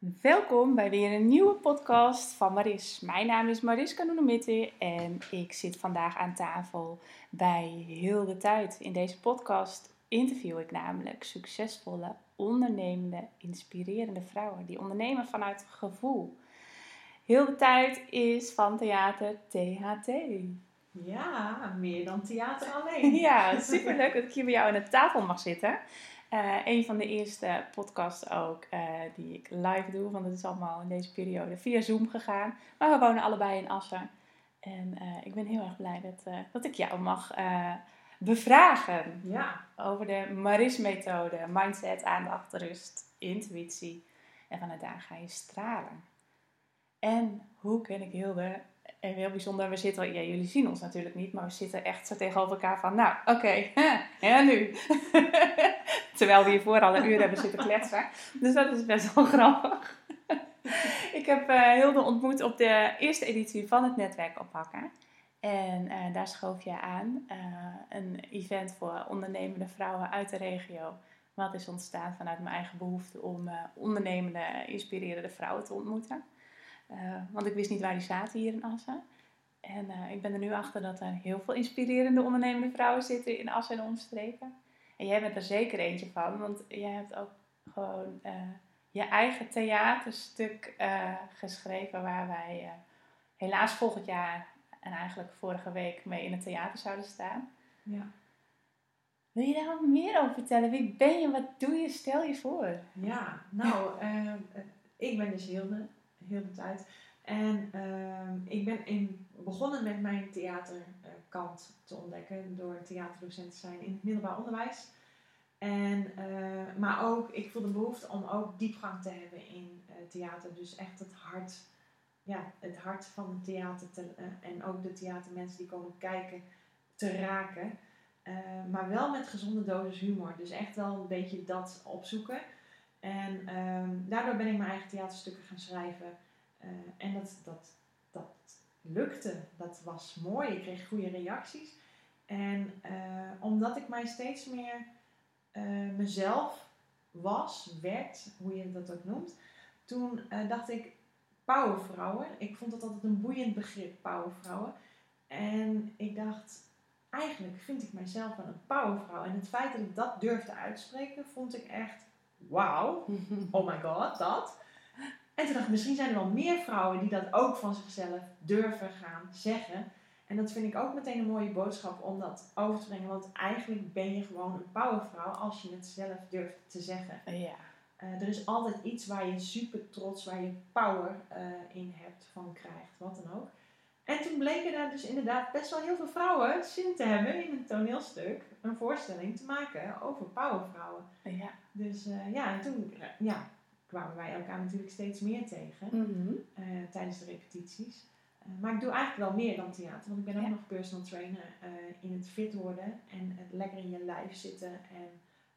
Welkom bij weer een nieuwe podcast van Maris. Mijn naam is Mariska Noenemitte en ik zit vandaag aan tafel bij Hilde Tijd. In deze podcast interview ik namelijk succesvolle, ondernemende, inspirerende vrouwen die ondernemen vanuit gevoel. Hilde Tijd is van theater THT. Ja, meer dan theater alleen. Ja, superleuk dat ik hier bij jou aan de tafel mag zitten. Uh, een van de eerste podcasts ook uh, die ik live doe, want het is allemaal in deze periode via Zoom gegaan. Maar we wonen allebei in Assen. En uh, ik ben heel erg blij dat, dat ik jou mag bevragen ja. over de Maris-methode, mindset, aandacht, rust, intuïtie. En vanuit daar ga je stralen. En hoe ken ik Hilde en heel bijzonder, we zitten, ja, jullie zien ons natuurlijk niet, maar we zitten echt zo tegenover elkaar van, nou, oké, okay, en nu? Terwijl we hiervoor al een uur hebben zitten kletsen. Dus dat is best wel grappig. ik heb uh, Hilde ontmoet op de eerste editie van het netwerk oppakken. En uh, daar schoof je aan uh, een event voor ondernemende vrouwen uit de regio. Wat is ontstaan vanuit mijn eigen behoefte om ondernemende, inspirerende vrouwen te ontmoeten. want ik wist niet waar die zaten hier in Assen. En ik ben er nu achter dat er heel veel inspirerende ondernemende vrouwen zitten in Assen en omstreken. En jij bent er zeker eentje van, want jij hebt ook gewoon uh, je eigen theaterstuk uh, geschreven waar wij uh, helaas volgend jaar en eigenlijk vorige week mee in het theater zouden staan. Ja. Wil je daar wat meer over vertellen? Wie ben je? Wat doe je? Stel je voor. Ja, nou, ik ben dus Hilde, heel de tijd. En ik ben in, begonnen met mijn theater kant te ontdekken door theaterdocent te zijn in het middelbaar onderwijs. En, uh, maar ook, ik voelde behoefte om ook diepgang te hebben in uh, theater. Dus echt het hart, ja, het hart van het theater te, uh, en ook de theatermensen die komen kijken te raken. maar wel met gezonde dosis humor. Dus echt wel een beetje dat opzoeken. En ehm, daardoor ben ik mijn eigen theaterstukken gaan schrijven. en dat, dat lukte. Dat was mooi. Ik kreeg goede reacties. En omdat ik mij steeds meer uh, mezelf was, werd, hoe je dat ook noemt, toen uh, dacht ik powervrouwen. Ik vond dat altijd een boeiend begrip, powervrouwen. En ik dacht, eigenlijk vind ik mijzelf wel een powervrouw. En het feit dat ik dat durfde uitspreken, vond ik echt, wauw, oh my god, dat. En toen dacht ik, misschien zijn er wel meer vrouwen die dat ook van zichzelf durven gaan zeggen. En dat vind ik ook meteen een mooie boodschap om dat over te brengen. Want eigenlijk ben je gewoon een powervrouw als je het zelf durft te zeggen. Ja. Uh, er is altijd iets waar je super trots, waar je power uh, in hebt, van krijgt, wat dan ook. En toen bleken daar dus inderdaad best wel heel veel vrouwen zin te hebben in een toneelstuk, een voorstelling te maken over powervrouwen. Ja. Dus uh, ja, en toen ja, kwamen wij elkaar natuurlijk steeds meer tegen mm -hmm. tijdens de repetities. Uh, maar ik doe eigenlijk wel meer dan theater, want ik ben ook Ja. nog personal trainer uh, in het fit worden en het lekker in je lijf zitten en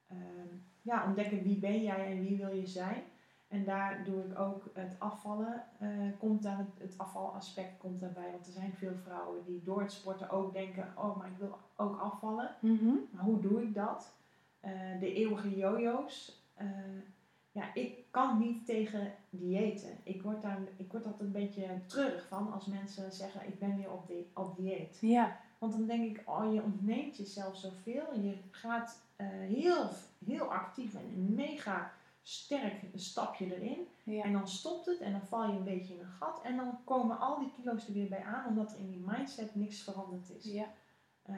ehm, ja, ontdekken wie ben jij en wie wil je zijn. En daar doe ik ook het afvallen, eh, komt daar, het, afvalaspect komt daarbij, want er zijn veel vrouwen die door het sporten ook denken, oh maar ik wil ook afvallen. Mhm. Maar hoe doe ik dat? Eh, de eeuwige jojo's. eh, ja, ik kan niet tegen diëten. Ik word daar ik word altijd een beetje treurig van als mensen zeggen ik ben weer op, di op dieet. Ja. Want dan denk ik, oh je ontneemt jezelf zoveel. Je gaat eh, heel, heel actief en een mega sterk een stapje erin. Ja. En dan stopt het en dan val je een beetje in een gat. En dan komen al die kilo's er weer bij aan omdat er in die mindset niks veranderd is. Ja. Eh,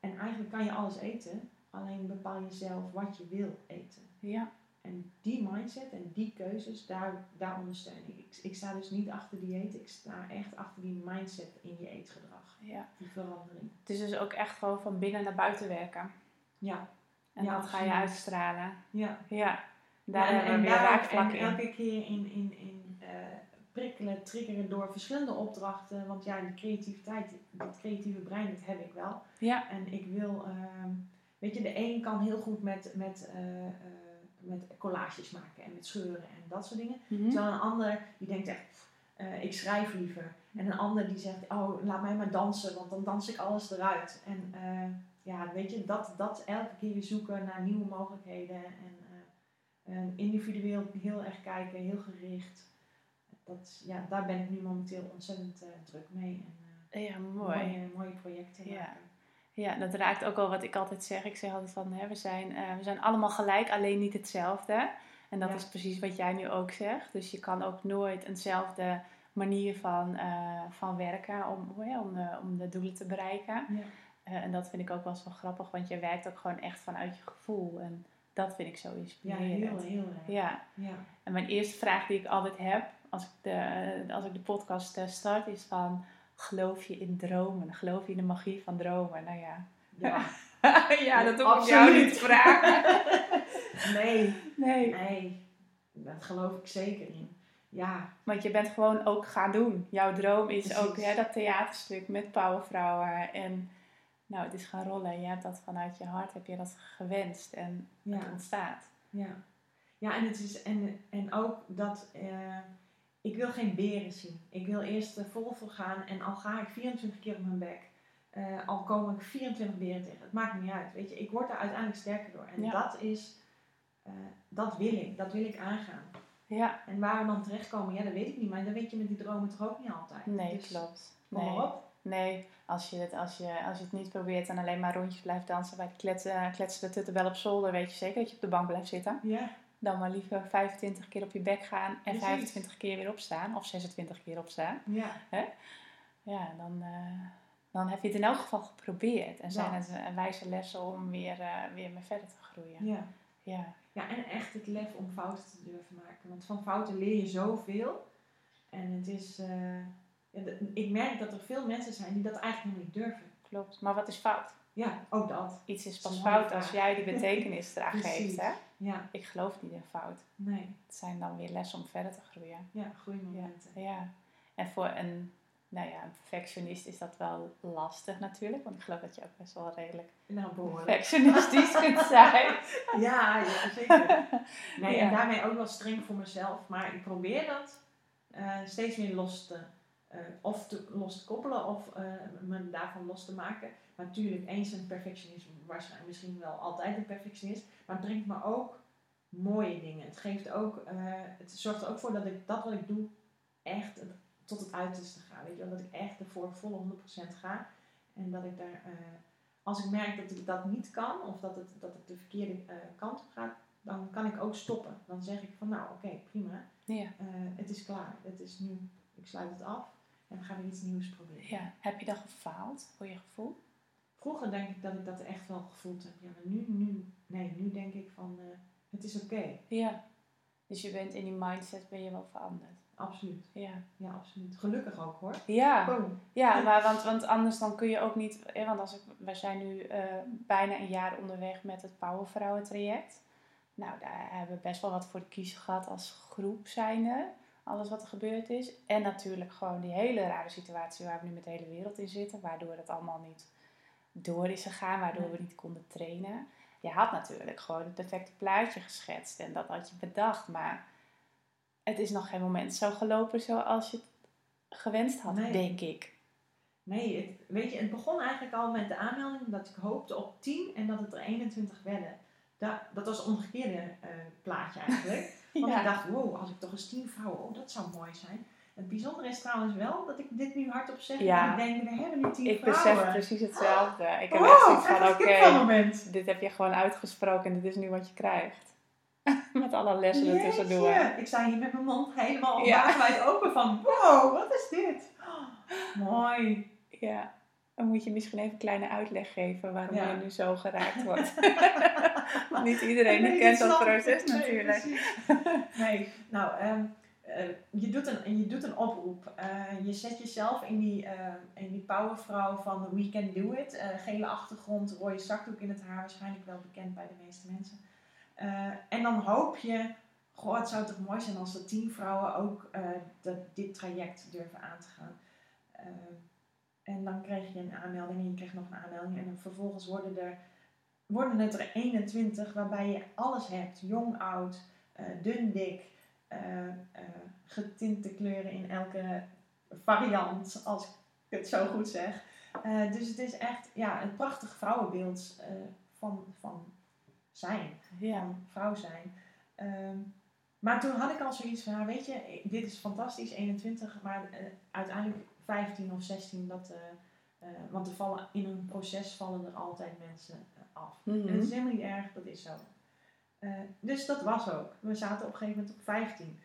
en eigenlijk kan je alles eten, alleen bepaal je zelf wat je wil eten. Ja. En die mindset en die keuzes, daar, daar ondersteun ik. ik. Ik sta dus niet achter dieet, ik sta echt achter die mindset in je eetgedrag. ja. Die verandering. Het is dus ook echt gewoon van binnen naar buiten werken. Ja, En Ja, dat ga je uitstralen. ja. Ja. Daar Ja, en, en, weer daar- raakvlakken en in. elke keer in, in, in eh, prikkelen, triggeren door verschillende opdrachten. Want ja, die creativiteit, dat creatieve brein, dat heb ik wel. Ja. En ik wil, ehm, weet je, de een kan heel goed met, met, eh, eh, met collages maken en met scheuren en dat soort dingen. Mhm. Terwijl een ander die denkt echt, eh, ik schrijf liever. En een ander die zegt, oh laat mij maar dansen, want dan dans ik alles eruit. En eh, ja, weet je, dat, dat elke keer weer zoeken naar nieuwe mogelijkheden. En, eh, individueel heel erg kijken, heel gericht. Dat, ja, daar ben ik nu momenteel ontzettend druk mee. En, Ja, mooi. Mooie, mooie projecten Ja. maken. Ja, dat raakt ook al wat ik altijd zeg. Ik zeg altijd van, hè, we, zijn, eh, we zijn allemaal gelijk, alleen niet hetzelfde. En dat Ja. is precies wat jij nu ook zegt. Dus je kan ook nooit eenzelfde manier van, eh, van werken om, ja, om, de, om de doelen te bereiken. Ja. Eh, en dat vind ik ook wel wel grappig, want je werkt ook gewoon echt vanuit je gevoel. En dat vind ik zo Ja, inspirerend. heel, heel erg. Ja, Ja. en mijn eerste vraag die ik altijd heb als ik de, als ik de podcast eh, start is van... Geloof je in dromen? Geloof je in de magie van dromen? Nou ja. Ja. ja, dat hoef ik jou niet te vragen. nee, Nee. nee, daar geloof ik zeker in. Ja, Want je bent gewoon ook gaan doen. Jouw droom is Precies. ook hè, dat theaterstuk met powervrouwen. En nou, het is gaan rollen. Je hebt dat vanuit je hart, heb je dat gewenst. En ja. het ontstaat. Ja, ja en, het is, en, en ook dat eh, ik wil geen beren zien. Ik wil eerst er vol voor gaan en al ga ik 24 keer op mijn bek, eh, al kom ik 24 beren tegen. Het maakt niet uit. Weet je, ik word er uiteindelijk sterker door. En Ja. dat is, eh, dat wil ik. Dat wil ik aangaan. Ja, En waar we dan terechtkomen, ja, dat weet ik niet. Maar dat weet je met die dromen toch ook niet altijd. nee, Dus klopt. Kom Nee. op. Nee, als je, het, als, je, als je het niet probeert en alleen maar rondjes blijft dansen bij de klets, eh, kletsen de tuttenbel op zolder, weet je zeker dat je op de bank blijft zitten. Ja, Dan maar liever 25 keer op je bek gaan en Precies. 25 keer weer opstaan. Of 26 keer opstaan. ja, Ja, dan, eh, dan heb je het in elk geval geprobeerd. En zijn Ja. het wijze lessen om weer, eh, weer mee verder te groeien. ja. Ja, Ja, en echt het lef om fouten te durven maken. Want van fouten leer je zoveel. En het is... eh, ik merk dat er veel mensen zijn die dat eigenlijk helemaal niet durven. klopt. Maar wat is fout? Ja, ook dat. Iets is pas is fout als jij die betekenis eraan geeft. Hè? Ja, Ik geloof niet in fout. nee. Het zijn dan weer lessen om verder te groeien. Ja, groeimomenten. Ja, en voor een, nou ja, een perfectionist is dat wel lastig natuurlijk. Want ik geloof dat je ook best wel redelijk Nou, behoorlijk. perfectionistisch kunt zijn. Ja, ja, zeker. Nee, Ja. en daarmee ook wel streng voor mezelf. Maar ik probeer dat eh, steeds meer los te, eh, of te, los te koppelen of eh, me daarvan los te maken. Maar natuurlijk, eens een perfectionist, waarschijnlijk misschien wel altijd een perfectionist. Maar het brengt me ook mooie dingen. Het geeft ook, eh, het zorgt er ook voor dat ik dat wat ik doe echt tot het uiterste ga. Weet je dat ik echt ervoor volle 100% ga. En dat ik daar, als ik merk dat ik dat niet kan, of dat het, dat het de verkeerde kant op gaat, dan kan ik ook stoppen. Dan zeg ik van nou oké, prima. Ja. Het is klaar. Het is nu. Ik sluit het af. En we gaan weer iets nieuws proberen. ja. Heb je dan gefaald voor je gevoel? Vroeger denk ik dat ik dat echt wel gevoeld heb. Ja, maar nu, nu, nee, nu denk ik van eh, het is oké. Ja. Dus je bent in die mindset ben je wel veranderd. Absoluut. Ja. Ja, absoluut. Gelukkig ook hoor. Ja, Boom. ja maar want, want anders dan kun je ook niet... hè, Want als ik, we zijn nu eh, bijna een jaar onderweg met het Powervrouwen traject. Nou, daar hebben we best wel wat voor de kiezer gehad als groep zijnde. Alles wat er gebeurd is. En natuurlijk gewoon die hele rare situatie waar we nu met de hele wereld in zitten. Waardoor het allemaal niet door is gegaan. Waardoor we niet konden trainen. Je had natuurlijk gewoon het perfecte plaatje geschetst. En dat had je bedacht. Maar het is nog geen moment zo gelopen zoals je het gewenst had, Nee. denk ik. Nee, het, weet je, het begon eigenlijk al met de aanmelding dat ik hoopte op 10 en dat het er 21 werden. Dat, dat was een omgekeerde eh, plaatje eigenlijk. Want ik dacht, wow, als ik toch eens 10 vrouwen, oh dat zou mooi zijn. Het bijzondere is trouwens wel dat ik dit nu hardop zeg. Ja. En ik denk, we hebben nu 10 ik vrouwen. besef precies hetzelfde. Ik heb Wow, echt zoiets van, oké, dit heb je gewoon uitgesproken en dit is nu wat je krijgt. met alle lessen. Jeetje, Ik sta hier met mijn mond helemaal Ja. wagenwijd open van, wow, wat is dit? Oh, mooi. Ja. Dan moet je misschien even een kleine uitleg geven waarom Ja. je nu zo geraakt wordt. Want niet iedereen Nee, kent dat proces Nee, natuurlijk. Nee, nou, ehm, eh, je, doet een, je doet een oproep. Eh, je zet jezelf in die, eh, in die powervrouw van We Can Do It. Gele achtergrond, rode zakdoek in het haar. Waarschijnlijk wel bekend bij de meeste mensen. En dan hoop je, goh, het zou toch mooi zijn als er tien vrouwen ook dat, dit traject durven aan te gaan. En dan krijg je een aanmelding en je krijgt nog een aanmelding. En dan vervolgens worden, er, worden het er 21 waarbij je alles hebt. Jong, oud, eh, dun, dik, eh, eh, getinte kleuren in elke variant, als ik het zo goed zeg. Dus het is echt ja, een prachtig vrouwenbeeld van, van zijn, Ja. van vrouw zijn. Ehm, maar toen had ik al zoiets van, nou, weet je, dit is fantastisch, 21, maar uiteindelijk 15 of 16, dat, uh, want er vallen, in een proces vallen er altijd mensen af. En dat is helemaal niet erg, dat is zo. dus dat was ook. We zaten op een gegeven moment op 15.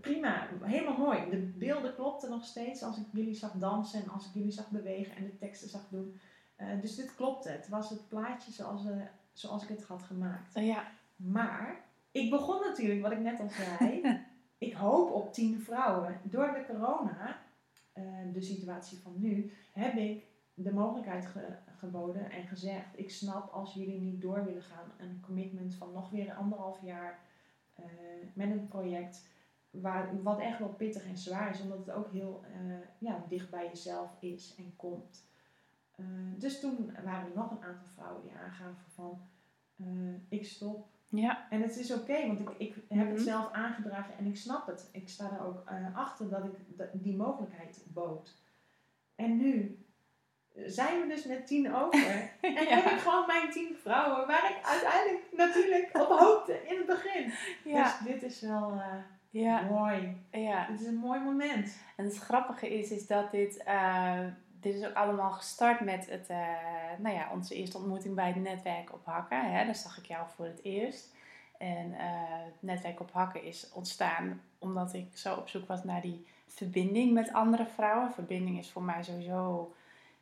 Prima, helemaal mooi. De beelden klopten nog steeds als ik jullie zag dansen en als ik jullie zag bewegen en de teksten zag doen. dus dit klopte. Het was het plaatje zoals, zoals ik het had gemaakt. Ja. Maar ik begon natuurlijk, wat ik net al zei, ik hoop op tien vrouwen. Door de corona, de situatie van nu, heb ik de mogelijkheid geboden en gezegd: ik snap als jullie niet door willen gaan, een commitment van nog weer anderhalf jaar uh, met een project. Waar, wat echt wel pittig en zwaar is, omdat het ook heel uh, ja, dicht bij jezelf is en komt. dus toen waren er nog een aantal vrouwen die aangaven van ik stop, ja. En het is oké, want ik, ik heb het mhm. zelf aangedragen en ik snap het. Ik sta er ook uh, achter dat ik die mogelijkheid bood. En nu zijn we dus met tien over. En heb ik gewoon mijn tien vrouwen, waar ik uiteindelijk natuurlijk op hoopte in het begin. Ja. Dus dit is wel uh, ja. mooi. Ja. Het is een mooi moment. En het grappige is, is dat dit... Uh, dit is ook allemaal gestart met het, uh, nou ja, onze eerste ontmoeting bij het netwerk op Hakken. Hè? Daar zag ik jou voor het eerst. En het netwerk op Hakken is ontstaan omdat ik zo op zoek was naar die verbinding met andere vrouwen. Verbinding is voor mij sowieso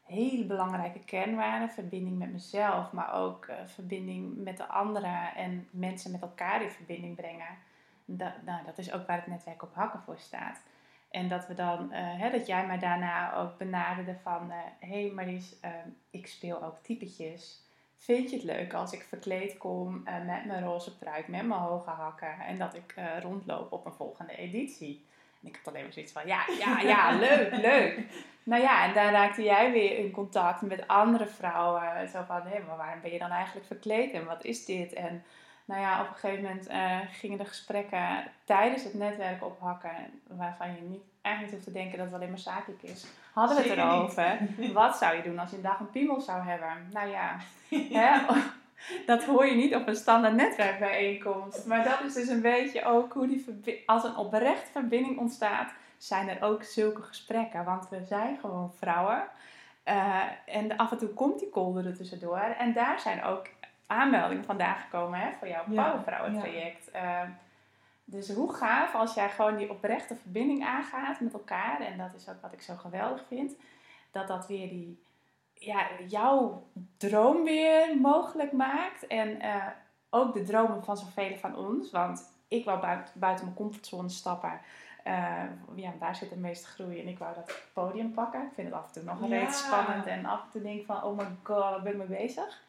een hele belangrijke kernwaarde. Verbinding met mezelf, maar ook uh, verbinding met de anderen en mensen met elkaar in verbinding brengen. Dat, nou, dat is ook waar het netwerk op Hakken voor staat. En dat we dan, uh, hè, dat jij mij daarna ook benaderde van, hé hey Maries, ik speel ook typetjes. Vind je het leuk als ik verkleed kom uh, met mijn roze pruik, met mijn hoge hakken en dat ik rondloop op een volgende editie? En ik had alleen maar zoiets van, ja, ja, ja, leuk, leuk. Nou ja, en daar raakte jij weer in contact met andere vrouwen. Zo van, hé, maar waarom ben je dan eigenlijk verkleed en wat is dit? En nou ja, op een gegeven moment uh, gingen de gesprekken tijdens het netwerk ophakken, waarvan je niet, eigenlijk niet hoeft te denken dat het alleen maar zakelijk is. Hadden we het erover. Wat zou je doen als je een dag een piemel zou hebben? Nou ja, hè? dat hoor je niet op een standaard netwerkbijeenkomst. Maar dat is dus een beetje ook hoe die als een oprechte verbinding ontstaat, zijn er ook zulke gesprekken. Want we zijn gewoon vrouwen. Uh, en af en toe komt die kolder er tussendoor. En daar zijn ook aanmeldingen vandaag gekomen hè, voor jouw Powervrouwen traject. Ja. Uh, dus hoe gaaf als jij gewoon die oprechte verbinding aangaat met elkaar. En dat is ook wat ik zo geweldig vind. Dat dat weer die, ja, jouw droom weer mogelijk maakt. En uh, ook de dromen van zoveel van ons. Want ik wou buiten, buiten mijn comfortzone stappen. Uh, ja, daar zit de meeste groei. En ik wou dat podium pakken. Ik vind het af en toe nog een ja. spannend. En af en toe denk ik van, oh my god, waar ben ik mee bezig?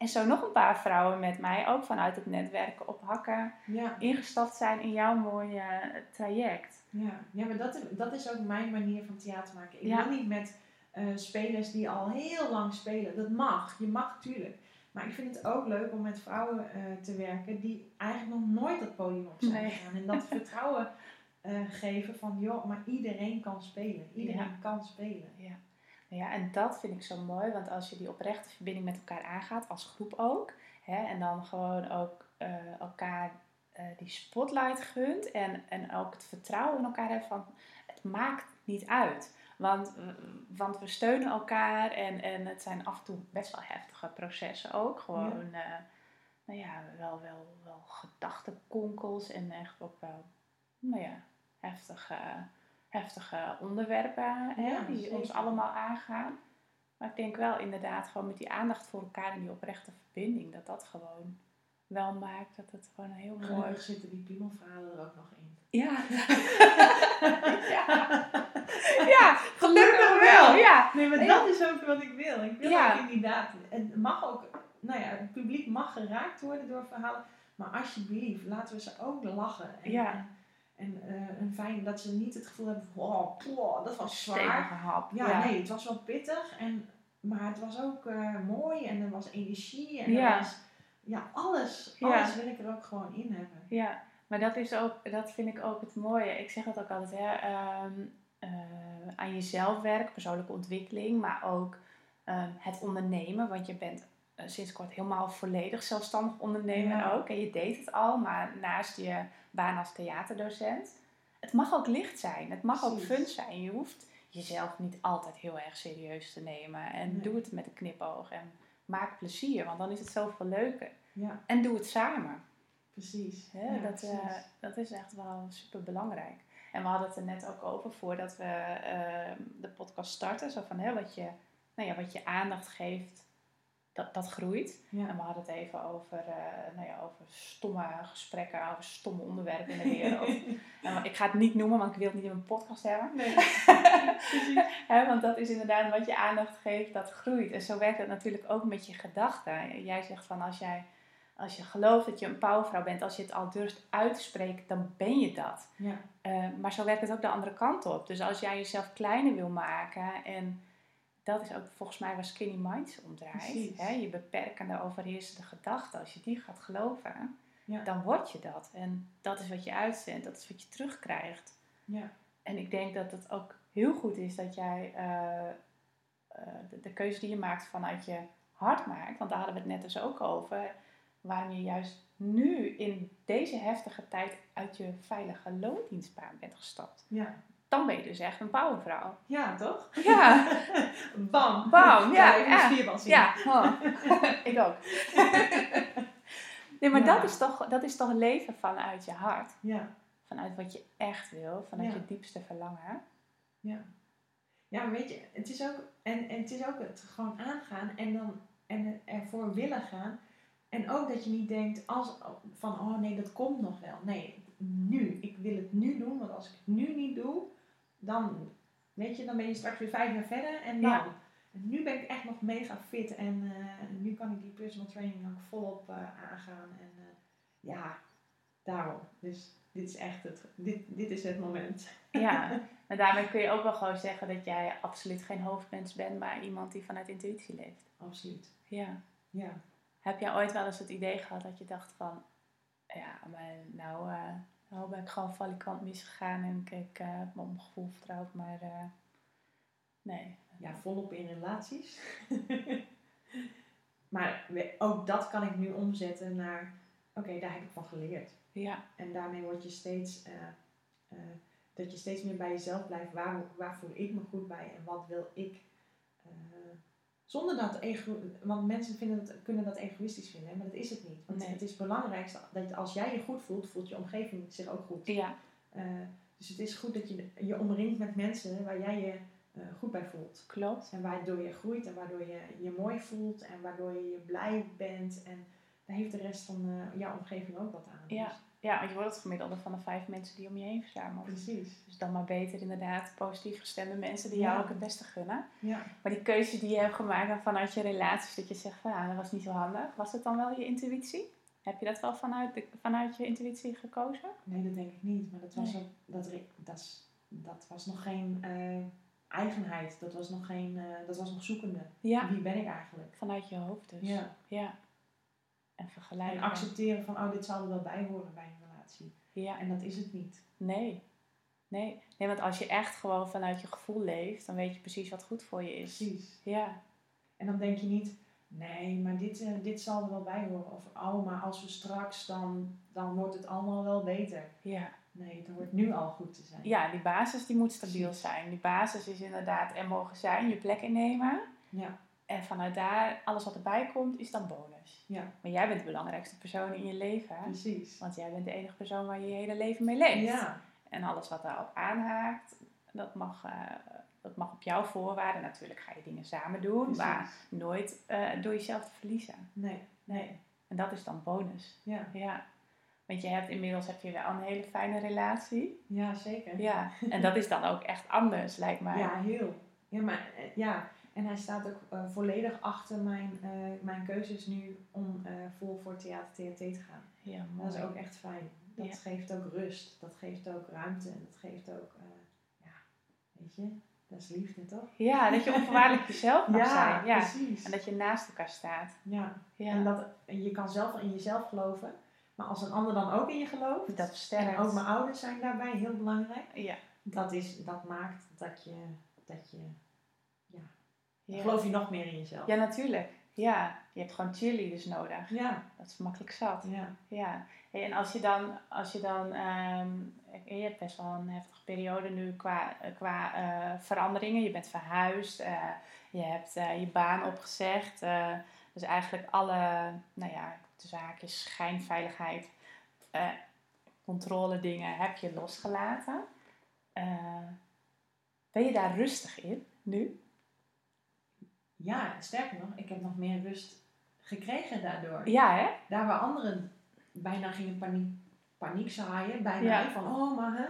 En zo nog een paar vrouwen met mij, ook vanuit het netwerken op hakken, ja. ingestapt zijn in jouw mooie traject. Ja, ja maar dat, dat is ook mijn manier van theater maken. Ik ja. wil niet met uh, spelers die al heel lang spelen. Dat mag, je mag natuurlijk. Maar ik vind het ook leuk om met vrouwen uh, te werken die eigenlijk nog nooit het podium op zijn nee. gegaan. En dat vertrouwen uh, geven van, joh, maar iedereen kan spelen. Iedereen ja. kan spelen. Ja. Ja, en dat vind ik zo mooi, want als je die oprechte verbinding met elkaar aangaat, als groep ook, hè, en dan gewoon ook uh, elkaar uh, die spotlight gunt en, en ook het vertrouwen in elkaar hebt van het maakt niet uit. Want, want we steunen elkaar en, en het zijn af en toe best wel heftige processen ook. Gewoon, ja. Uh, nou ja, wel, wel, wel gedachtekonkels en echt ook wel, nou ja, heftige heftige onderwerpen hè, die ons allemaal aangaan. Maar ik denk wel inderdaad gewoon met die aandacht voor elkaar en die oprechte verbinding, dat dat gewoon wel maakt dat het gewoon heel mooi... Gelukkig zitten die piemelverhalen er ook nog in. Ja. ja. gelukkig wel. Ja. Nee, maar dat is ook wat ik wil. Ik wil ja. ook inderdaad, het mag ook, nou ja, het publiek mag geraakt worden door verhalen, maar alsjeblieft, laten we ze ook lachen. En, ja. En uh, een fijn dat ze niet het gevoel hebben van, oh, dat was zwaar. Hap. Ja, nee, het was wel pittig. En, maar het was ook uh, mooi en er was energie. En ja. er was, ja, alles, alles wil ik er ook gewoon in hebben. Ja, maar dat, is ook, dat vind ik ook het mooie. Ik zeg het ook altijd, hè, um, uh, aan jezelf werken, persoonlijke ontwikkeling, maar ook um, het ondernemen. Want je bent eh, sinds kort helemaal volledig zelfstandig ondernemer Ja. ook. En je deed het al, maar naast je baan als theaterdocent. Het mag ook licht zijn. Het mag ook fun zijn. Je hoeft jezelf niet altijd heel erg serieus te nemen. En Nee. doe het met een knipoog. En maak plezier, want dan is het zoveel leuker. Ja, En doe het samen. precies. Ja, dat, eh, dat is echt wel super belangrijk. En we hadden het er net ook over voordat we eh, de podcast starten. Zo van hè, wat, je, nou ja, wat je aandacht geeft, dat, dat groeit. ja. En we hadden het even over, eh, nou ja, over stomme gesprekken, over stomme onderwerpen in de wereld. en ik ga het niet noemen, want ik wil het niet in mijn podcast hebben. Nee. Want dat is inderdaad wat je aandacht geeft, dat groeit. En zo werkt het natuurlijk ook met je gedachten. Jij zegt van als jij als je gelooft dat je een powervrouw bent, als je het al durft uit te spreken, dan ben je dat. Ja, Eh, maar zo werkt het ook de andere kant op. Dus als jij jezelf kleiner wil maken en dat is ook volgens mij waar Skinny Minds om draait. Hè? Je beperkende, overheersende gedachten. Als je die gaat geloven, Ja. dan word je dat. En dat is wat je uitzendt, dat is wat je terugkrijgt. ja, En ik denk dat het ook heel goed is dat jij eh, eh, de, de keuze die je maakt vanuit je hart maakt. Want daar hadden we het net dus ook over. Waarom je juist nu in deze heftige tijd uit je veilige loondienstbaan bent gestapt. ja. Dan ben je dus echt een powervrouw. Ja, toch? Ja, Bam. Bam, ja, ja. spierbal zien. ja. Oh. ik ook. nee, maar Ja. dat, is toch, dat is toch leven vanuit je hart. Ja, Vanuit wat je echt wil, vanuit Ja. je diepste verlangen. ja. Ja, weet je, het is ook, en, en het is ook het gewoon aangaan en dan en ervoor willen gaan. En ook dat je niet denkt als, van, oh nee, dat komt nog wel. Nee, nu. Ik wil het nu doen, want als ik het nu niet doe, dan, weet je, dan ben je straks weer vijf jaar verder en dan. Ja. En nu ben ik echt nog mega fit en eh, nu kan ik die personal training ook volop eh, aangaan. En eh, ja, daarom. Dus dit is echt het, dit, dit is het moment. Ja, maar daarmee kun je ook wel gewoon zeggen dat jij absoluut geen hoofdmens bent, maar iemand die vanuit intuïtie leeft. Absoluut. Ja. Ja. Heb jij ooit wel eens het idee gehad dat je dacht van, ja, maar nou, nou ben ik gewoon valikant misgegaan en ik, eh, heb me op mijn gevoel vertrouwd, maar eh, nee. ja, volop in relaties. maar ook dat kan ik nu omzetten naar, oké, daar heb ik van geleerd. Ja, En daarmee word je steeds, eh, dat je steeds meer bij jezelf blijft. Waar, waar voel ik me goed bij en wat wil ik? Zonder dat ego, want mensen vinden dat, kunnen dat egoïstisch vinden, maar dat is het niet. Want Nee. het is belangrijkste dat als jij je goed voelt, voelt je omgeving zich ook goed. ja, Eh, dus het is goed dat je je omringt met mensen waar jij je eh, goed bij voelt. klopt. En waardoor je groeit en waardoor je je mooi voelt en waardoor je je blij bent. En daar heeft de rest van eh, jouw omgeving ook wat aan. Ja. Dus, Ja, want je wordt het gemiddelde van de vijf mensen die om je heen verzamelt. precies. Dus dan maar beter inderdaad positief gestemde mensen die Ja. jou ook het beste gunnen. Ja. Maar die keuze die je hebt gemaakt vanuit je relaties, dat je zegt van ja, dat was niet zo handig. Was het dan wel je intuïtie? Heb je dat wel vanuit, de, vanuit je intuïtie gekozen? Nee, dat denk ik niet. Maar dat was, Nee. ook, dat, dat, dat was nog geen eh, eigenheid. Dat was nog geen, eh, dat was nog zoekende. Ja. Wie ben ik eigenlijk? Vanuit je hoofd dus. Ja. ja. En vergelijken. En accepteren van, oh, dit zal er wel bij horen bij een relatie. Ja, En dat is het niet. nee. Nee. Nee, want als je echt gewoon vanuit je gevoel leeft, dan weet je precies wat goed voor je is. Precies. Ja. En dan denk je niet, nee, maar dit, eh, dit zal er wel bij horen. Of, oh, maar als we straks, dan, dan wordt het allemaal wel beter. Ja. Nee, het hoort nu al goed te zijn. ja, die basis die moet stabiel zijn. Die basis is inderdaad er mogen zijn, je plek innemen. Ja, En vanuit daar, alles wat erbij komt, is dan bonus. ja Maar jij bent de belangrijkste persoon in je leven. precies. Want jij bent de enige persoon waar je je hele leven mee leeft. Ja, En alles wat daarop aanhaakt, dat mag, eh, dat mag op jouw voorwaarden. Natuurlijk ga je dingen samen doen, precies. maar nooit eh, door jezelf te verliezen. Nee, Nee. En dat is dan bonus. ja. Ja. Want je hebt inmiddels heb je wel een hele fijne relatie. Ja, zeker. Ja. En dat is dan ook echt anders, lijkt mij. Ja, heel. Ja, maar eh, ja. En hij staat ook eh, volledig achter mijn, eh, mijn keuzes nu om eh vol voor theater TNT te gaan. Ja, mooi. Dat is ook echt fijn. Dat Ja. geeft ook rust. Dat geeft ook ruimte. En dat geeft ook, ja, weet je, dat is liefde toch? Ja, dat je onvoorwaardelijk jezelf mag zijn. Ja. precies. En dat je naast elkaar staat. ja. Ja. En dat, je kan zelf in jezelf geloven. Maar als een ander dan ook in je gelooft. dat versterkt. en ook mijn ouders zijn daarbij heel belangrijk. Ja. Dat, is, dat maakt dat je, dat je Ja. geloof je nog meer in jezelf. ja, natuurlijk. Ja, je hebt gewoon cheerleaders nodig. Ja, Dat is makkelijk zat. ja. Ja, en als je dan, als je dan ehm, je hebt best wel een heftige periode nu qua, qua eh, veranderingen. Je bent verhuisd, eh, je hebt eh, je baan opgezegd. dus eigenlijk alle, nou ja, de zaakjes, schijnveiligheid, controle dingen heb je losgelaten. Ben je daar rustig in nu? Ja, sterker nog, ik heb nog meer rust gekregen daardoor. Ja, hè? Daar waar anderen bijna gingen paniek, paniek zaaien, bijna Ja. van oh maar hè.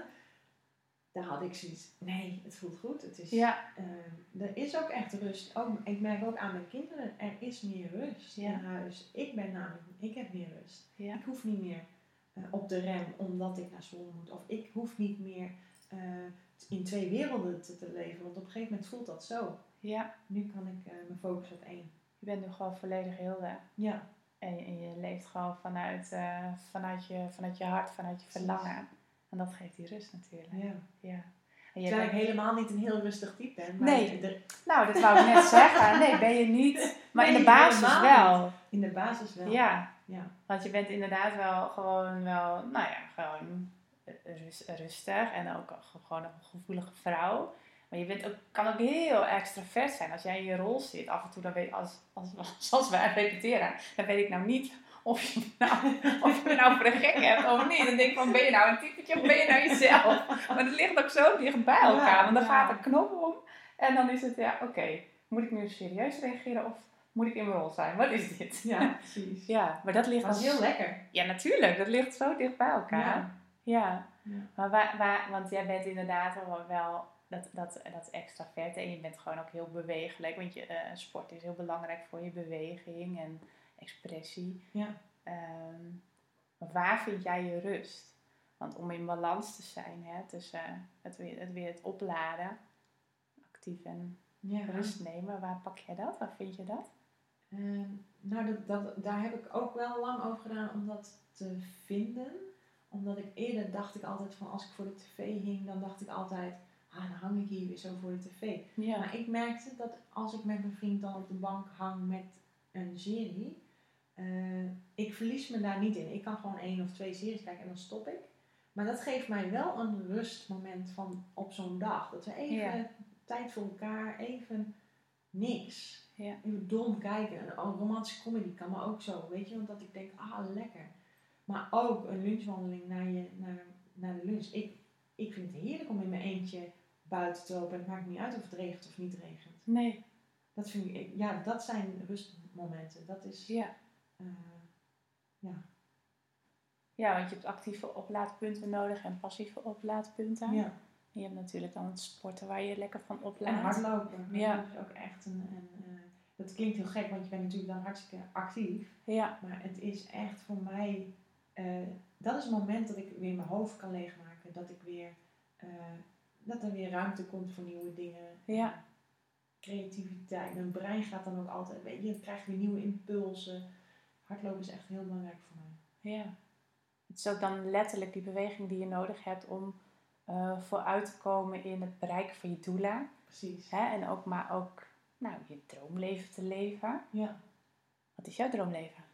Daar had ik zoiets, nee, het voelt goed. Het is, Ja, eh, er is ook echt rust. Ook, ik merk ook aan mijn kinderen, er is meer rust Ja. in huis. Ik ben namelijk, ik heb meer rust. ja, Ik hoef niet meer eh, op de rem omdat ik naar school moet. Of ik hoef niet meer eh, in twee werelden te, te leven. Want op een gegeven moment voelt dat zo. ja. Nu kan ik eh, me focussen op één. Je bent nu gewoon volledig Hilde. Ja, En, je- en je leeft gewoon vanuit, eh, vanuit, je, vanuit je hart, vanuit je verlangen. En dat geeft die rust natuurlijk. ja. Ja. En Terwijl ik bent- helemaal niet een heel rustig type ben. Maar Nee. nou, dat wou ik net zeggen. Nee, ben je niet. Maar in de basis wel. in de basis wel. Ja, Ja. want je bent inderdaad wel gewoon wel, nou ja, gewoon rustig. En ook gewoon een gevoelige vrouw. Maar je bent ook, kan ook heel extravert zijn. Als jij in je rol zit, af en toe, dan weet als, als, als wij repeteren, dan weet ik nou niet of je, me nou, of je me nou voor een gek hebt of niet. Dan denk ik van, ben je nou een typetje of ben je nou jezelf? Maar het ligt ook zo dicht bij elkaar. Want dan gaat de knop om. En dan is het, ja, oké. moet ik nu serieus reageren of moet ik in mijn rol zijn? Wat is dit? ja, precies. Ja, maar dat ligt Dat is als- heel lekker. Ja, natuurlijk. Dat ligt zo dicht bij elkaar. Ja. Ja. Maar waar, waar, want jij bent inderdaad wel, wel dat, dat, dat extravert en je bent gewoon ook heel bewegelijk. Want je, eh, sport is heel belangrijk voor je beweging en expressie. Ja. Ehm, maar waar vind jij je rust? Want om in balans te zijn hè, tussen eh, het, weer, het weer het opladen, actief en Ja. rust nemen, waar pak jij dat? Waar vind je dat? Ehm, nou, dat, dat, daar heb ik ook wel lang over gedaan om dat te vinden. Omdat ik eerder dacht ik altijd van als ik voor de tv hing, dan dacht ik altijd, ah, dan hang ik hier weer zo voor de tv. Ja. Maar ik merkte dat als ik met mijn vriend dan op de bank hang met een serie, eh, ik verlies me daar niet in. Ik kan gewoon één of twee series kijken en dan stop ik. Maar dat geeft mij wel een rustmoment van op zo'n dag. Dat we even Ja. tijd voor elkaar, even niks. Ja. Even dom kijken. Een romantische comedy kan maar ook zo, weet je. Want dat ik denk, ah, lekker. Maar ook een lunchwandeling naar, je, naar, naar de lunch. Ik, ik vind het heerlijk om in mijn eentje buiten te lopen. Het maakt niet uit of het regent of niet regent. Nee. Dat vind ik, ja, dat zijn rustmomenten. Dat is, Ja. eh, ja. Ja, want je hebt actieve oplaadpunten nodig en passieve oplaadpunten. ja. En je hebt natuurlijk dan het sporten waar je lekker van En oplaadt. hardlopen. Ja. Dat is ook echt een, een eh, dat klinkt heel gek, want je bent natuurlijk dan hartstikke actief. Ja, Maar het is echt voor mij, eh, dat is het moment dat ik weer mijn hoofd kan leegmaken. Dat ik weer, eh, dat er weer ruimte komt voor nieuwe dingen. Ja. Creativiteit. Mijn brein gaat dan ook altijd, weet je, je krijgt weer nieuwe impulsen. Hardlopen is echt heel belangrijk voor mij. ja. Het is ook dan letterlijk die beweging die je nodig hebt om eh, vooruit te komen in het bereiken van je doelen. Precies. Hè? En ook maar ook nou, je droomleven te leven. Ja. Wat is jouw droomleven?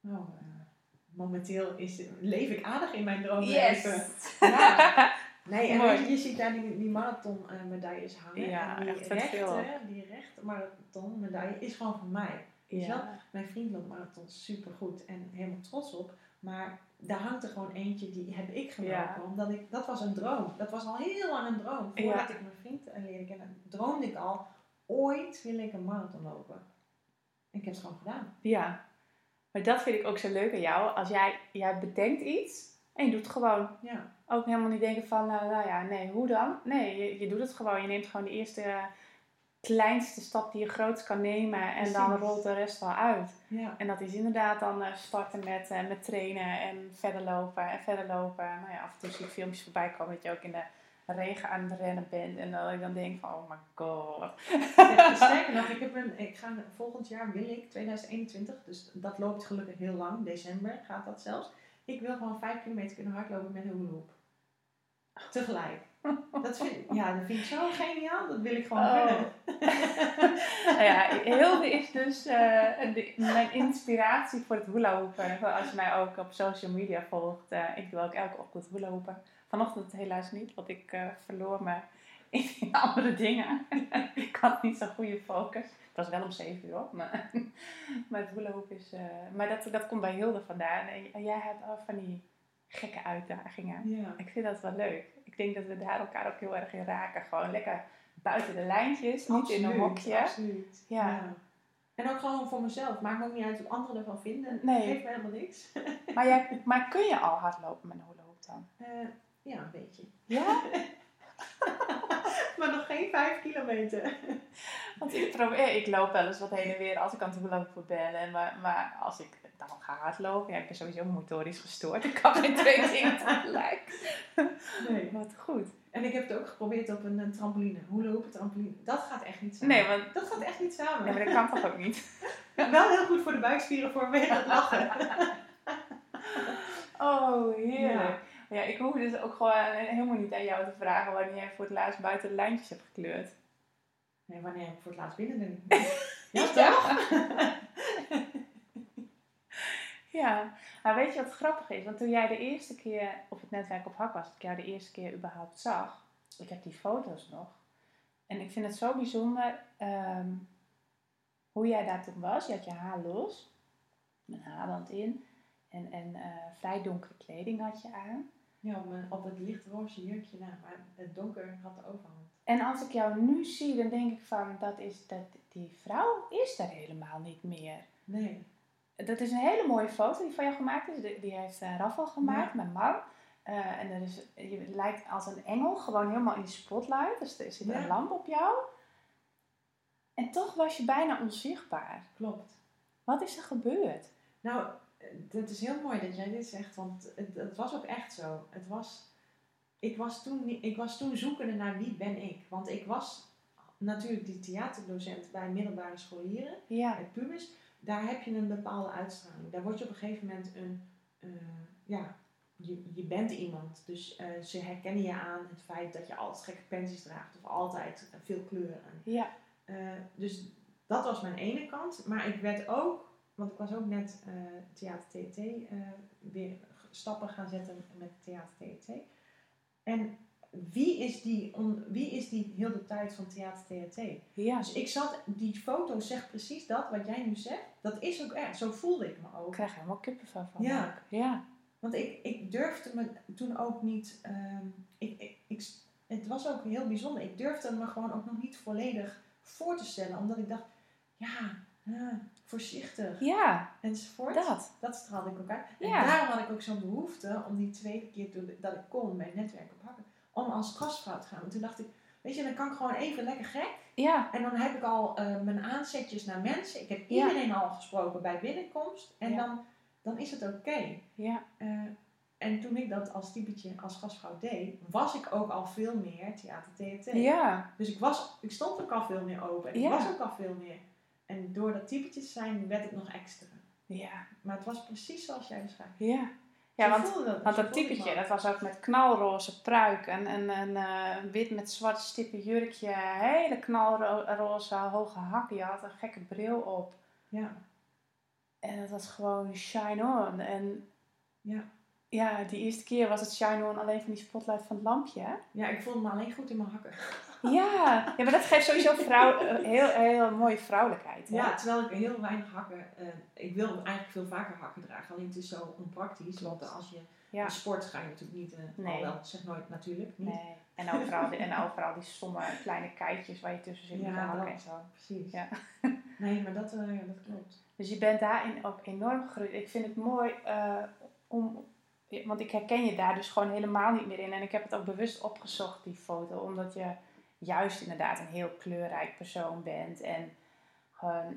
Nou, momenteel is, leef ik aardig in mijn droomleven. Ja. Nee, en Mooi. je, ziet daar die, die marathon eh, medailles hangen. Ja, en die echt veel. die rechte marathon medaille is gewoon van mij. ja. Mijn vriend loopt marathon super goed en helemaal trots op. Maar daar hangt er gewoon eentje die heb ik gelopen. Ja. Omdat ik, dat was een droom. Dat was al heel lang een droom. Voordat Ja. ik mijn vriend eh, leerde kennen, droomde ik al. Ooit wil ik een marathon lopen. En ik heb het gewoon gedaan. Ja. Maar dat vind ik ook zo leuk aan jou. Als jij, jij bedenkt iets en je doet het gewoon. Ja, Ook helemaal niet denken van, nou, nou ja, nee, hoe dan? Nee, je, je doet het gewoon. Je neemt gewoon de eerste eh, kleinste stap die je groot kan nemen. En dan rolt de rest wel uit. ja. En dat is inderdaad dan eh, starten met, eh, met trainen en verder lopen en verder lopen. Nou ja, af en toe zie ik filmpjes voorbij komen dat je ook in de regen aan het rennen bent. En dat ik dan denk van, oh my god. Sterker nog, ik, heb een, ik ga volgend jaar wil ik, 2021, dus dat loopt gelukkig heel lang, december gaat dat zelfs. Ik wil gewoon 5 kilometer kunnen hardlopen met een hula hoop. Tegelijk. Dat vind, ja, dat vind ik zo geniaal. Dat wil ik gewoon Oh. kunnen. nou ja, Hilde is dus eh, de- mijn inspiratie voor het hula hoepen. Als je mij ook op social media volgt, eh, ik doe ook elke ochtend hula hoepen. Vanochtend helaas niet, want ik eh, verloor me in andere dingen. ik had niet zo'n goede focus. Het was wel om 7 uur, maar, maar het hula is... eh, maar dat, dat komt bij Hilde vandaan. En, jij hebt al van die gekke uitdagingen. Ja. Ik vind dat wel leuk. Ik denk dat we daar elkaar ook heel erg in raken. Gewoon lekker buiten de lijntjes, niet in een hokje. Absoluut. Ja. En ook gewoon voor mezelf. Maakt me ook niet uit wat anderen ervan vinden. Nee. Geeft me helemaal niks. Maar, jij, maar kun je al hardlopen met een hula hoop dan? Eh, ja, een beetje. Ja? maar nog geen vijf kilometer. Want ik probeer, ik loop wel eens wat heen en weer als ik aan het hula hopen ben. En maar, maar als ik dan ga hardlopen, ja, ik ben sowieso motorisch gestoord. Ik kan geen twee dingen tegelijk. Nee. Wat goed. En ik heb het ook geprobeerd op een, een trampoline. Hoe lopen trampoline? Dat gaat echt niet samen. Nee, want Dat gaat echt niet samen. ja, maar dat kan toch ook niet? Wel heel goed voor de buikspieren voor meer het lachen. Oh, heerlijk. Ja. Ik hoef dus ook gewoon helemaal niet aan jou te vragen wanneer jij voor het laatst buiten de lijntjes hebt gekleurd. Nee, wanneer heb ik voor het laatst binnen denk Ja, toch? Ja. Ja, maar weet je wat grappig is? Want toen jij de eerste keer op het netwerk op hak was, dat ik jou de eerste keer überhaupt zag, ik heb die foto's nog. En ik vind het zo bijzonder ehm, hoe jij daar toen was. Je had je haar los, een haarband in en, en eh, vrij donkere kleding had je aan. Ja, op, mijn, op het lichtroze jurkje na, maar het donker had de overhand. En als ik jou nu zie, dan denk ik van, dat is, dat, die vrouw is er helemaal niet meer. Nee. Dat is een hele mooie foto die van jou gemaakt is. Die- heeft uh, Raffel gemaakt, mijn man. Eh, en er is, je lijkt als een engel, gewoon helemaal in spotlight. Dus er zit Ja. een lamp op jou. En toch was je bijna onzichtbaar. Klopt. Wat is er gebeurd? Nou, het is heel mooi dat jij dit zegt, want het, het was ook echt zo. Het was, ik, was toen, ik was toen zoekende naar wie ben ik. Want ik was natuurlijk die theaterdocent bij middelbare scholieren, Ja, bij pubers. Daar heb je een bepaalde uitstraling. Daar word je op een gegeven moment een, eh, ja, je, je bent iemand. Dus eh, ze herkennen je aan het feit dat je altijd gekke pensies draagt of altijd veel kleuren. ja, Eh, dus dat was mijn ene kant. Maar ik werd ook, want ik was ook net eh Theater TT eh, weer stappen gaan zetten met Theater TT. En wie is die, on, wie is die heel de tijd van Theater TT? ja. Dus ik zat, die foto zegt precies dat wat jij nu zegt. Dat is ook echt, zo voelde ik me Ik ook. krijg helemaal kippenvel van. Ja. ja. Want ik, ik durfde me toen ook niet. ehm, ik, ik, ik, het was ook heel bijzonder. Ik durfde me gewoon ook nog niet volledig voor te stellen. Omdat ik dacht, ja, ah, voorzichtig Ja, enzovoort. dat. Dat straalde ik ook uit. Ja. En daarom had ik ook zo'n behoefte om die tweede keer dat ik kon bij het netwerk op hakken. Om als gastvrouw te gaan. Want toen dacht ik, weet je, dan kan ik gewoon even lekker gek. Ja, En dan heb ik al eh, mijn aanzetjes naar mensen. Ik heb Ja. iedereen al gesproken bij binnenkomst. En Ja. dan, dan is het oké. ja, Eh, en toen ik dat als typetje, als gastvrouw deed, was ik ook al veel meer theater TNT. ja. Dus ik, was, ik stond ook al veel meer open. En ik was ook al veel meer. En door dat typetje te zijn, werd het nog extra. Ja, Maar het was precies zoals jij beschrijft. ja. Ja, want dat, Want dat typetje, dat was ook met knalroze pruik en een, een eh, wit met zwart stippen jurkje, hele knalroze hoge hakken. Je had een gekke bril op. Ja, En het was gewoon shine on. En ja. Ja, die eerste keer was het shine on alleen van die spotlight van het lampje. hè? ja, ik voelde me alleen goed in mijn hakken. Ja, ja maar dat geeft sowieso vrouw, eh, heel, heel mooie vrouwelijkheid. Hè? Ja, terwijl ik heel weinig hakken... eh, ik wil eigenlijk veel vaker hakken dragen. Alleen het is zo onpraktisch. Want als je Ja. sport ga je natuurlijk niet... eh Nee. Al wel, zeg nooit natuurlijk niet. Nee. En overal, die, en overal die stomme kleine keitjes waar je tussen zit met Ja, de hakken en zo. Precies. Ja. Nee, maar dat, ja, dat klopt. Dus je bent daarin ook enorm gegroeid. Ik vind het mooi om. Want ik herken je daar dus gewoon helemaal niet meer in. En ik heb het ook bewust opgezocht, die foto. Omdat je juist inderdaad een heel kleurrijk persoon bent. En gewoon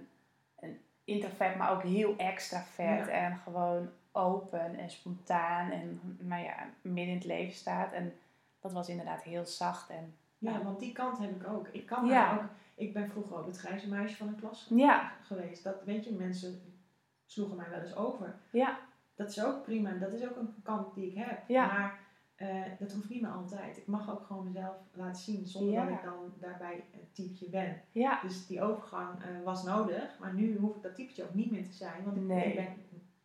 een introvert, maar ook heel extravert. Ja. En gewoon open en spontaan. En maar ja, midden in het leven staat. En dat was inderdaad heel zacht. En Ja, Ja. want die kant heb ik ook. Ik kan Ja. ook. Ik ben vroeger ook het grijze meisje van een klas ja, geweest. Dat weet je, mensen sloegen mij wel eens over. ja, Dat is ook prima. Dat is ook een kant die ik heb. Ja. Maar eh, dat hoeft niet meer altijd. Ik mag ook gewoon mezelf laten zien zonder Ja. dat ik dan daarbij een typetje ben. Ja, Dus die overgang eh, was nodig, maar nu hoef ik dat typetje ook niet meer te zijn. Want ik- Nee. ik, ben,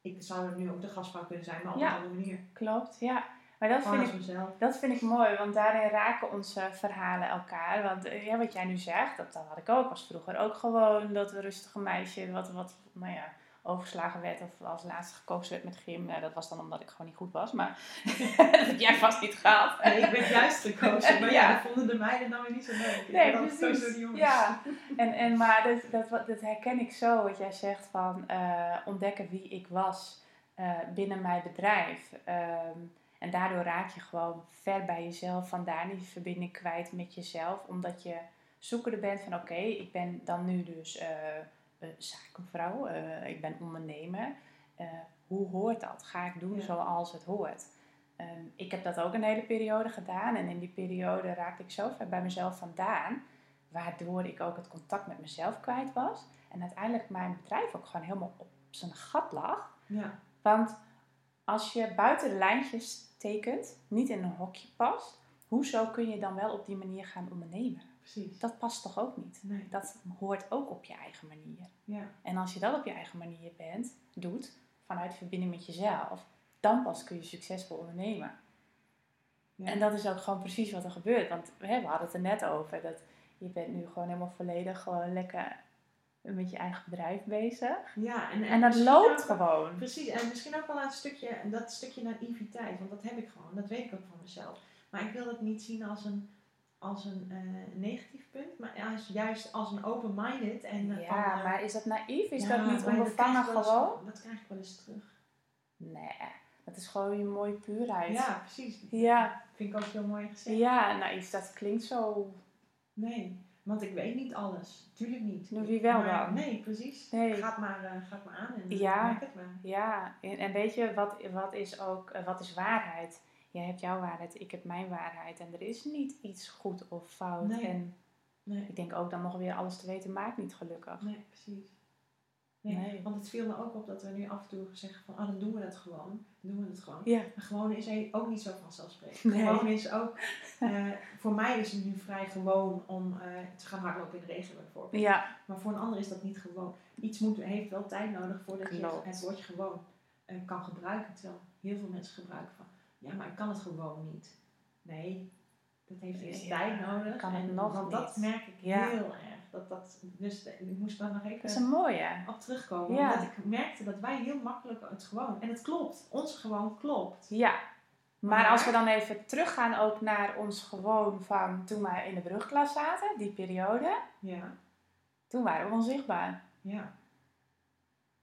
ik zou er nu ook de gastvrouw kunnen zijn, maar op een andere manier. klopt. Ja. Maar dat vind ik mezelf. Dat vind ik mooi, want daarin raken onze verhalen elkaar. Want eh, ja, wat jij nu zegt, dat, dat had ik ook. was vroeger ook gewoon dat rustige meisje wat, wat nou ja, overgeslagen werd of als laatste gekozen werd met gym. Nou, dat was dan omdat ik gewoon niet goed was, maar dat heb jij vast niet gehad. Nee, ik ben juist gekozen, maar ja, Ja. dat vonden de meiden dan weer niet zo leuk. Ik Nee, precies. die jongens. Ja, en, en, maar dat, dat, dat herken ik zo, wat jij zegt van eh, ontdekken wie ik was eh, binnen mijn bedrijf. Ehm, en daardoor raak je gewoon ver bij jezelf, vandaar die verbinding kwijt met jezelf, omdat je zoekende bent van oké, ik ben dan nu dus eh, zakenvrouw, eh, ik ben ondernemer. Eh, hoe hoort dat? Ga ik doen Ja. zoals het hoort? Ehm, ik heb dat ook een hele periode gedaan en in die periode raakte ik zo ver bij mezelf vandaan waardoor ik ook het contact met mezelf kwijt was. En uiteindelijk mijn bedrijf ook gewoon helemaal op zijn gat lag. Ja, Want als je buiten de lijntjes tekent, niet in een hokje past, hoezo kun je dan wel op die manier gaan ondernemen? Precies. Dat past toch ook niet? Nee, Dat hoort ook op je eigen manier. ja. En als je dat op je eigen manier bent, doet, vanuit verbinding met jezelf, dan pas kun je succesvol ondernemen. Ja. En dat is ook gewoon precies wat er gebeurt. Want hè, we hadden het er net over. Dat je bent nu gewoon helemaal volledig gewoon lekker met je eigen bedrijf bezig. Ja, en, En dat loopt ook- gewoon. Precies, en misschien ook wel een stukje, dat stukje naïviteit, want dat heb ik gewoon, dat weet ik ook van mezelf. Maar ik wil het niet zien als een, als een eh, negatief punt, maar als, juist als een open-minded. En, eh, van, Ja, eh, maar is dat naïef? Is ja, dat niet onbevangen eens- gewoon? Dat krijg ik wel eens terug. Nee, dat is gewoon je mooie puurheid. Ja, precies. Ja. Vind ik ook heel mooi gezegd. Ja, naïef, dat klinkt zo... Nee, want ik weet niet alles. Tuurlijk niet. Nou, wie wel Maar- dan? Nee, precies. Nee. Ga het maar, ga het maar aan en Ja. merk het maar. Ja, en, en weet je, wat, wat is ook, wat is waarheid? Jij hebt jouw waarheid, ik heb mijn waarheid. En er is niet iets goed of fout. Nee. En Nee, ik denk ook dan nog weer alles te weten maakt niet gelukkig. nee, precies. Nee, Nee. want het viel me ook op dat we nu af en toe zeggen van, ah, dan doen we dat gewoon. Dan doen we het gewoon. Ja. Maar gewoon is hij ook niet zo vanzelfsprekend. Gewoon is ook, eh, voor mij is het nu vrij gewoon om eh, te gaan hardlopen in de regen bijvoorbeeld. Ja, Maar voor een ander is dat niet gewoon. Iets moet, heeft wel tijd nodig voordat Klopt. je het woordje gewoon eh, kan gebruiken. Terwijl heel veel mensen gebruiken van, ja, maar ik kan het gewoon niet. Nee, dat heeft eerst Ja, tijd nodig. kan het en, nog want dat merk ik Ja. heel erg. Dat, dat, dus ik moest daar nog even dat is een mooie. op terugkomen. Ja. Omdat ik merkte dat wij heel makkelijk het gewoon. En het klopt. Ons gewoon klopt. Ja. Maar Maar- als we dan even teruggaan ook naar ons gewoon van toen wij in de brugklas zaten, die periode. Ja. Toen waren we onzichtbaar. Ja.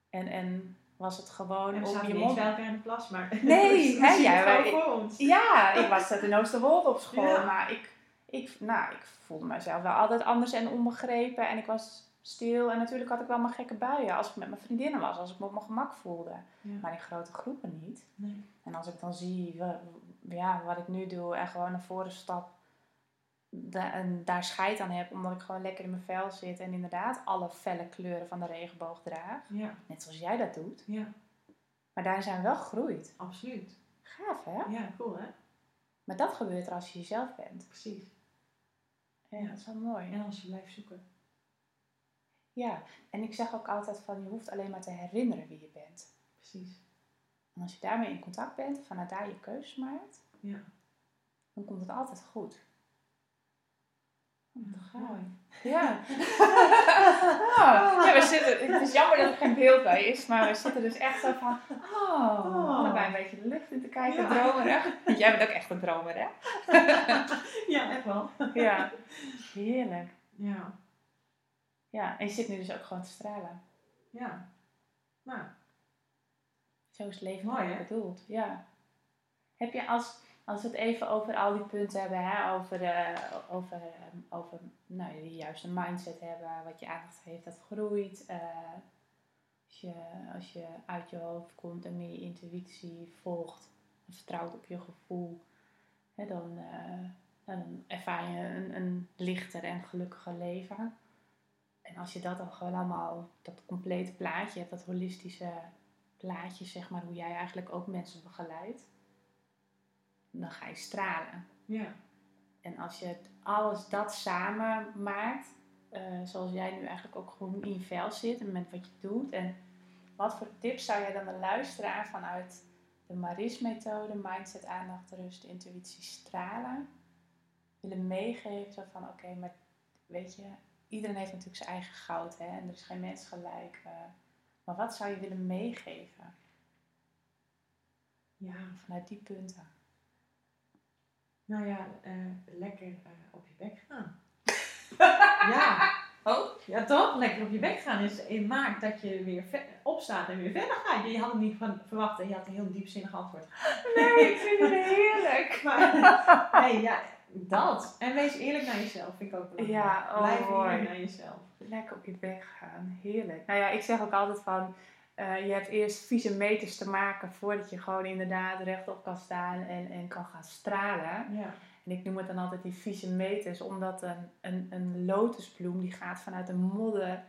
En, en was het gewoon En we om zaten je mond... bij elkaar in de plas, maar Nee, hè, wij- voor ons. Ja, ik was in Oosterwold op school, Ja. maar ik, ik, nou, ik voelde mezelf wel altijd anders en onbegrepen. En ik was stil en natuurlijk had ik wel mijn gekke buien als ik met mijn vriendinnen was, als ik me op mijn gemak voelde. Ja. Maar in grote groepen niet. Nee. En als ik dan zie ja, wat ik nu doe en gewoon naar voren stap da- en daar scheid aan heb, omdat ik gewoon lekker in mijn vel zit en inderdaad alle felle kleuren van de regenboog draag. Ja. Net zoals jij dat doet. Ja, Maar daarin zijn we wel gegroeid. absoluut. Gaaf hè? Ja, cool hè? Maar dat gebeurt er als je jezelf bent. Precies. Ja, Ja. dat is wel mooi. En als je blijft zoeken. Ja, en ik zeg ook altijd van je hoeft alleen maar te herinneren wie je bent. Precies. En als je daarmee in contact bent, vanuit daar je keuzes maakt, Ja. dan komt het altijd goed. Mooi. Ja. Oh, ja, we zitten, het is jammer dat er geen beeld bij is, maar we zitten dus echt zo van, oh, Oh. allebei een beetje de lucht in te kijken, Ja. dromerig. Jij bent ook echt een dromer, hè? Ja, echt wel. Ja, heerlijk. Ja. Ja, en je zit nu dus ook gewoon te stralen. Ja. Nou, Zo is het leven Mooi, bedoeld. Ja. Heb je als, als we het even over al die punten hebben, hè, over, eh, over, eh, over nou, die juiste mindset hebben, wat je aandacht heeft, dat groeit. eh, als, je, als je uit je hoofd komt en meer je intuïtie volgt en vertrouwt op je gevoel, hè, dan, eh, dan ervaar je een, een lichter en gelukkiger leven. En als je dat dan gewoon allemaal, dat complete plaatje hebt, dat holistische plaatje, zeg maar, hoe jij eigenlijk ook mensen begeleidt. Dan ga je stralen. Ja. En als je het- alles dat samen maakt, eh, zoals jij nu eigenlijk ook gewoon in je vel zit en met wat je doet. En wat voor tips zou jij dan de luisteraar vanuit de Maris-methode, mindset, aandacht, rust, intuïtie, stralen, willen meegeven? Zo van, oké, maar weet je, iedereen heeft natuurlijk zijn eigen goud, hè? En er is geen mens gelijk. eh. maar wat zou je willen meegeven Ja. vanuit die punten? Nou ja, eh, lekker eh, op je bek gaan. ja. Oh, ja toch? Lekker op je bek gaan is, eh, maakt dat je weer opstaat en weer verder gaat. Je had het niet van verwacht en je had een heel diepzinnig antwoord. Nee, ik vind het heerlijk. Maar nee, ja, dat. En wees eerlijk naar jezelf, vind ik ook belangrijk. Ja, oh, Blijf eerlijk naar jezelf. Lekker op je weg gaan, heerlijk. Nou ja, ik zeg ook altijd van, eh, je hebt eerst vieze meters te maken voordat je gewoon inderdaad rechtop kan staan en, en kan gaan stralen. Ja. En ik noem het dan altijd die vieze meters, omdat een, een, een lotusbloem die gaat vanuit de modder,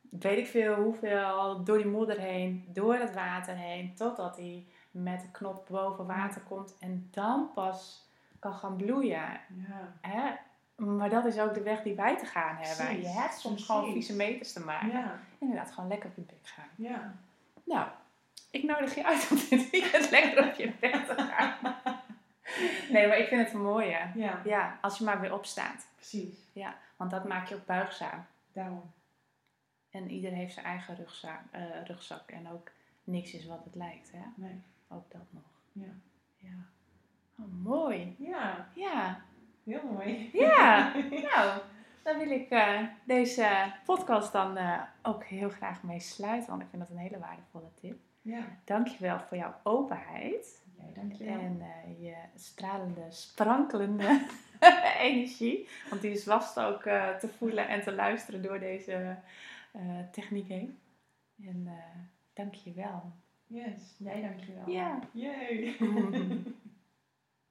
weet ik veel hoeveel, door die modder heen, door het water heen, totdat hij met de knop boven water komt en dan pas kan gaan bloeien. Ja. Hè? Maar dat is ook de weg die wij te gaan hebben. Precies, je hebt soms precies. gewoon vieze meters te maken. Ja. Inderdaad, gewoon lekker op je bek gaan. Ja. Nou, ik nodig je uit om dit weekend lekker op je bek te gaan. Nee, maar ik vind het een mooie. Ja. Ja, als je maar weer opstaat. Precies. Ja, want dat maakt je ook buigzaam. Daarom. En ieder heeft zijn eigen rugzak, eh, rugzak. En ook niks is wat het lijkt. Hè? Nee. Ook dat nog. Ja. Ja. Oh, mooi. Ja. Ja. Heel mooi. Ja. nou, dan wil ik eh, deze podcast dan eh, ook heel graag mee sluiten. Want ik vind dat een hele waardevolle tip. Ja. Dankjewel voor jouw openheid. Jij, dankjewel. En eh, je stralende, sprankelende energie. Want die is vast ook te voelen en te luisteren door deze techniek heen. En eh dank je wel. Yes. Jij, dankjewel. Ja. Yay.